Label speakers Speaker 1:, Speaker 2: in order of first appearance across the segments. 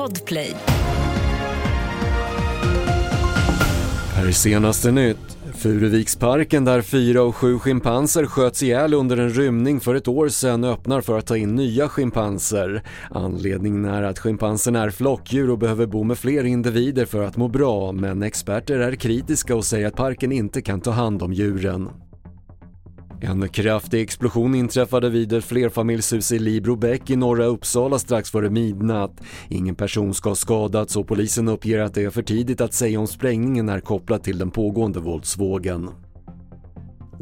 Speaker 1: Podplay.
Speaker 2: Här är senaste nytt. Furuviksparken där fyra och sju schimpanser sköts ihjäl under en rymning för ett år sedan öppnar för att ta in nya schimpanser. Anledningen är att schimpanserna är flockdjur och behöver bo med fler individer för att må bra men experter är kritiska och säger att parken inte kan ta hand om djuren. En kraftig explosion inträffade vid ett flerfamiljshus i Librobäck i norra Uppsala strax före midnatt. Ingen person ska ha skadats och polisen uppger att det är för tidigt att säga om sprängningen är kopplad till den pågående våldsvågen.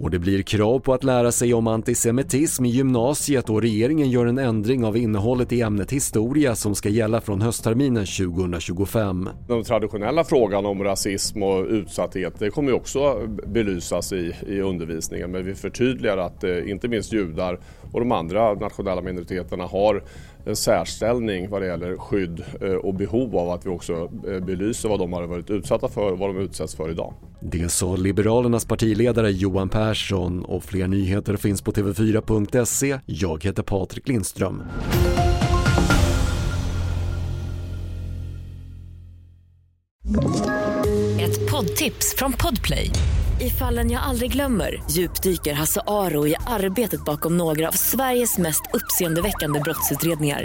Speaker 2: Och det blir krav på att lära sig om antisemitism i gymnasiet och regeringen gör en ändring av innehållet i ämnet historia som ska gälla från höstterminen 2025.
Speaker 3: Den traditionella frågan om rasism och utsatthet det kommer också belysas i, i undervisningen men vi förtydligar att eh, inte minst judar och de andra nationella minoriteterna har en särställning vad det gäller skydd eh, och behov av att vi också eh, belyser vad de har varit utsatta för och vad de utsätts för idag.
Speaker 2: Det sa Liberalernas partiledare Johan Persson och fler nyheter finns på tv4.se. Jag heter Patrik Lindström.
Speaker 1: Ett poddtips från Podplay. I fallen jag aldrig glömmer djupdyker Hasse Aro i arbetet bakom några av Sveriges mest uppseendeväckande brottsutredningar.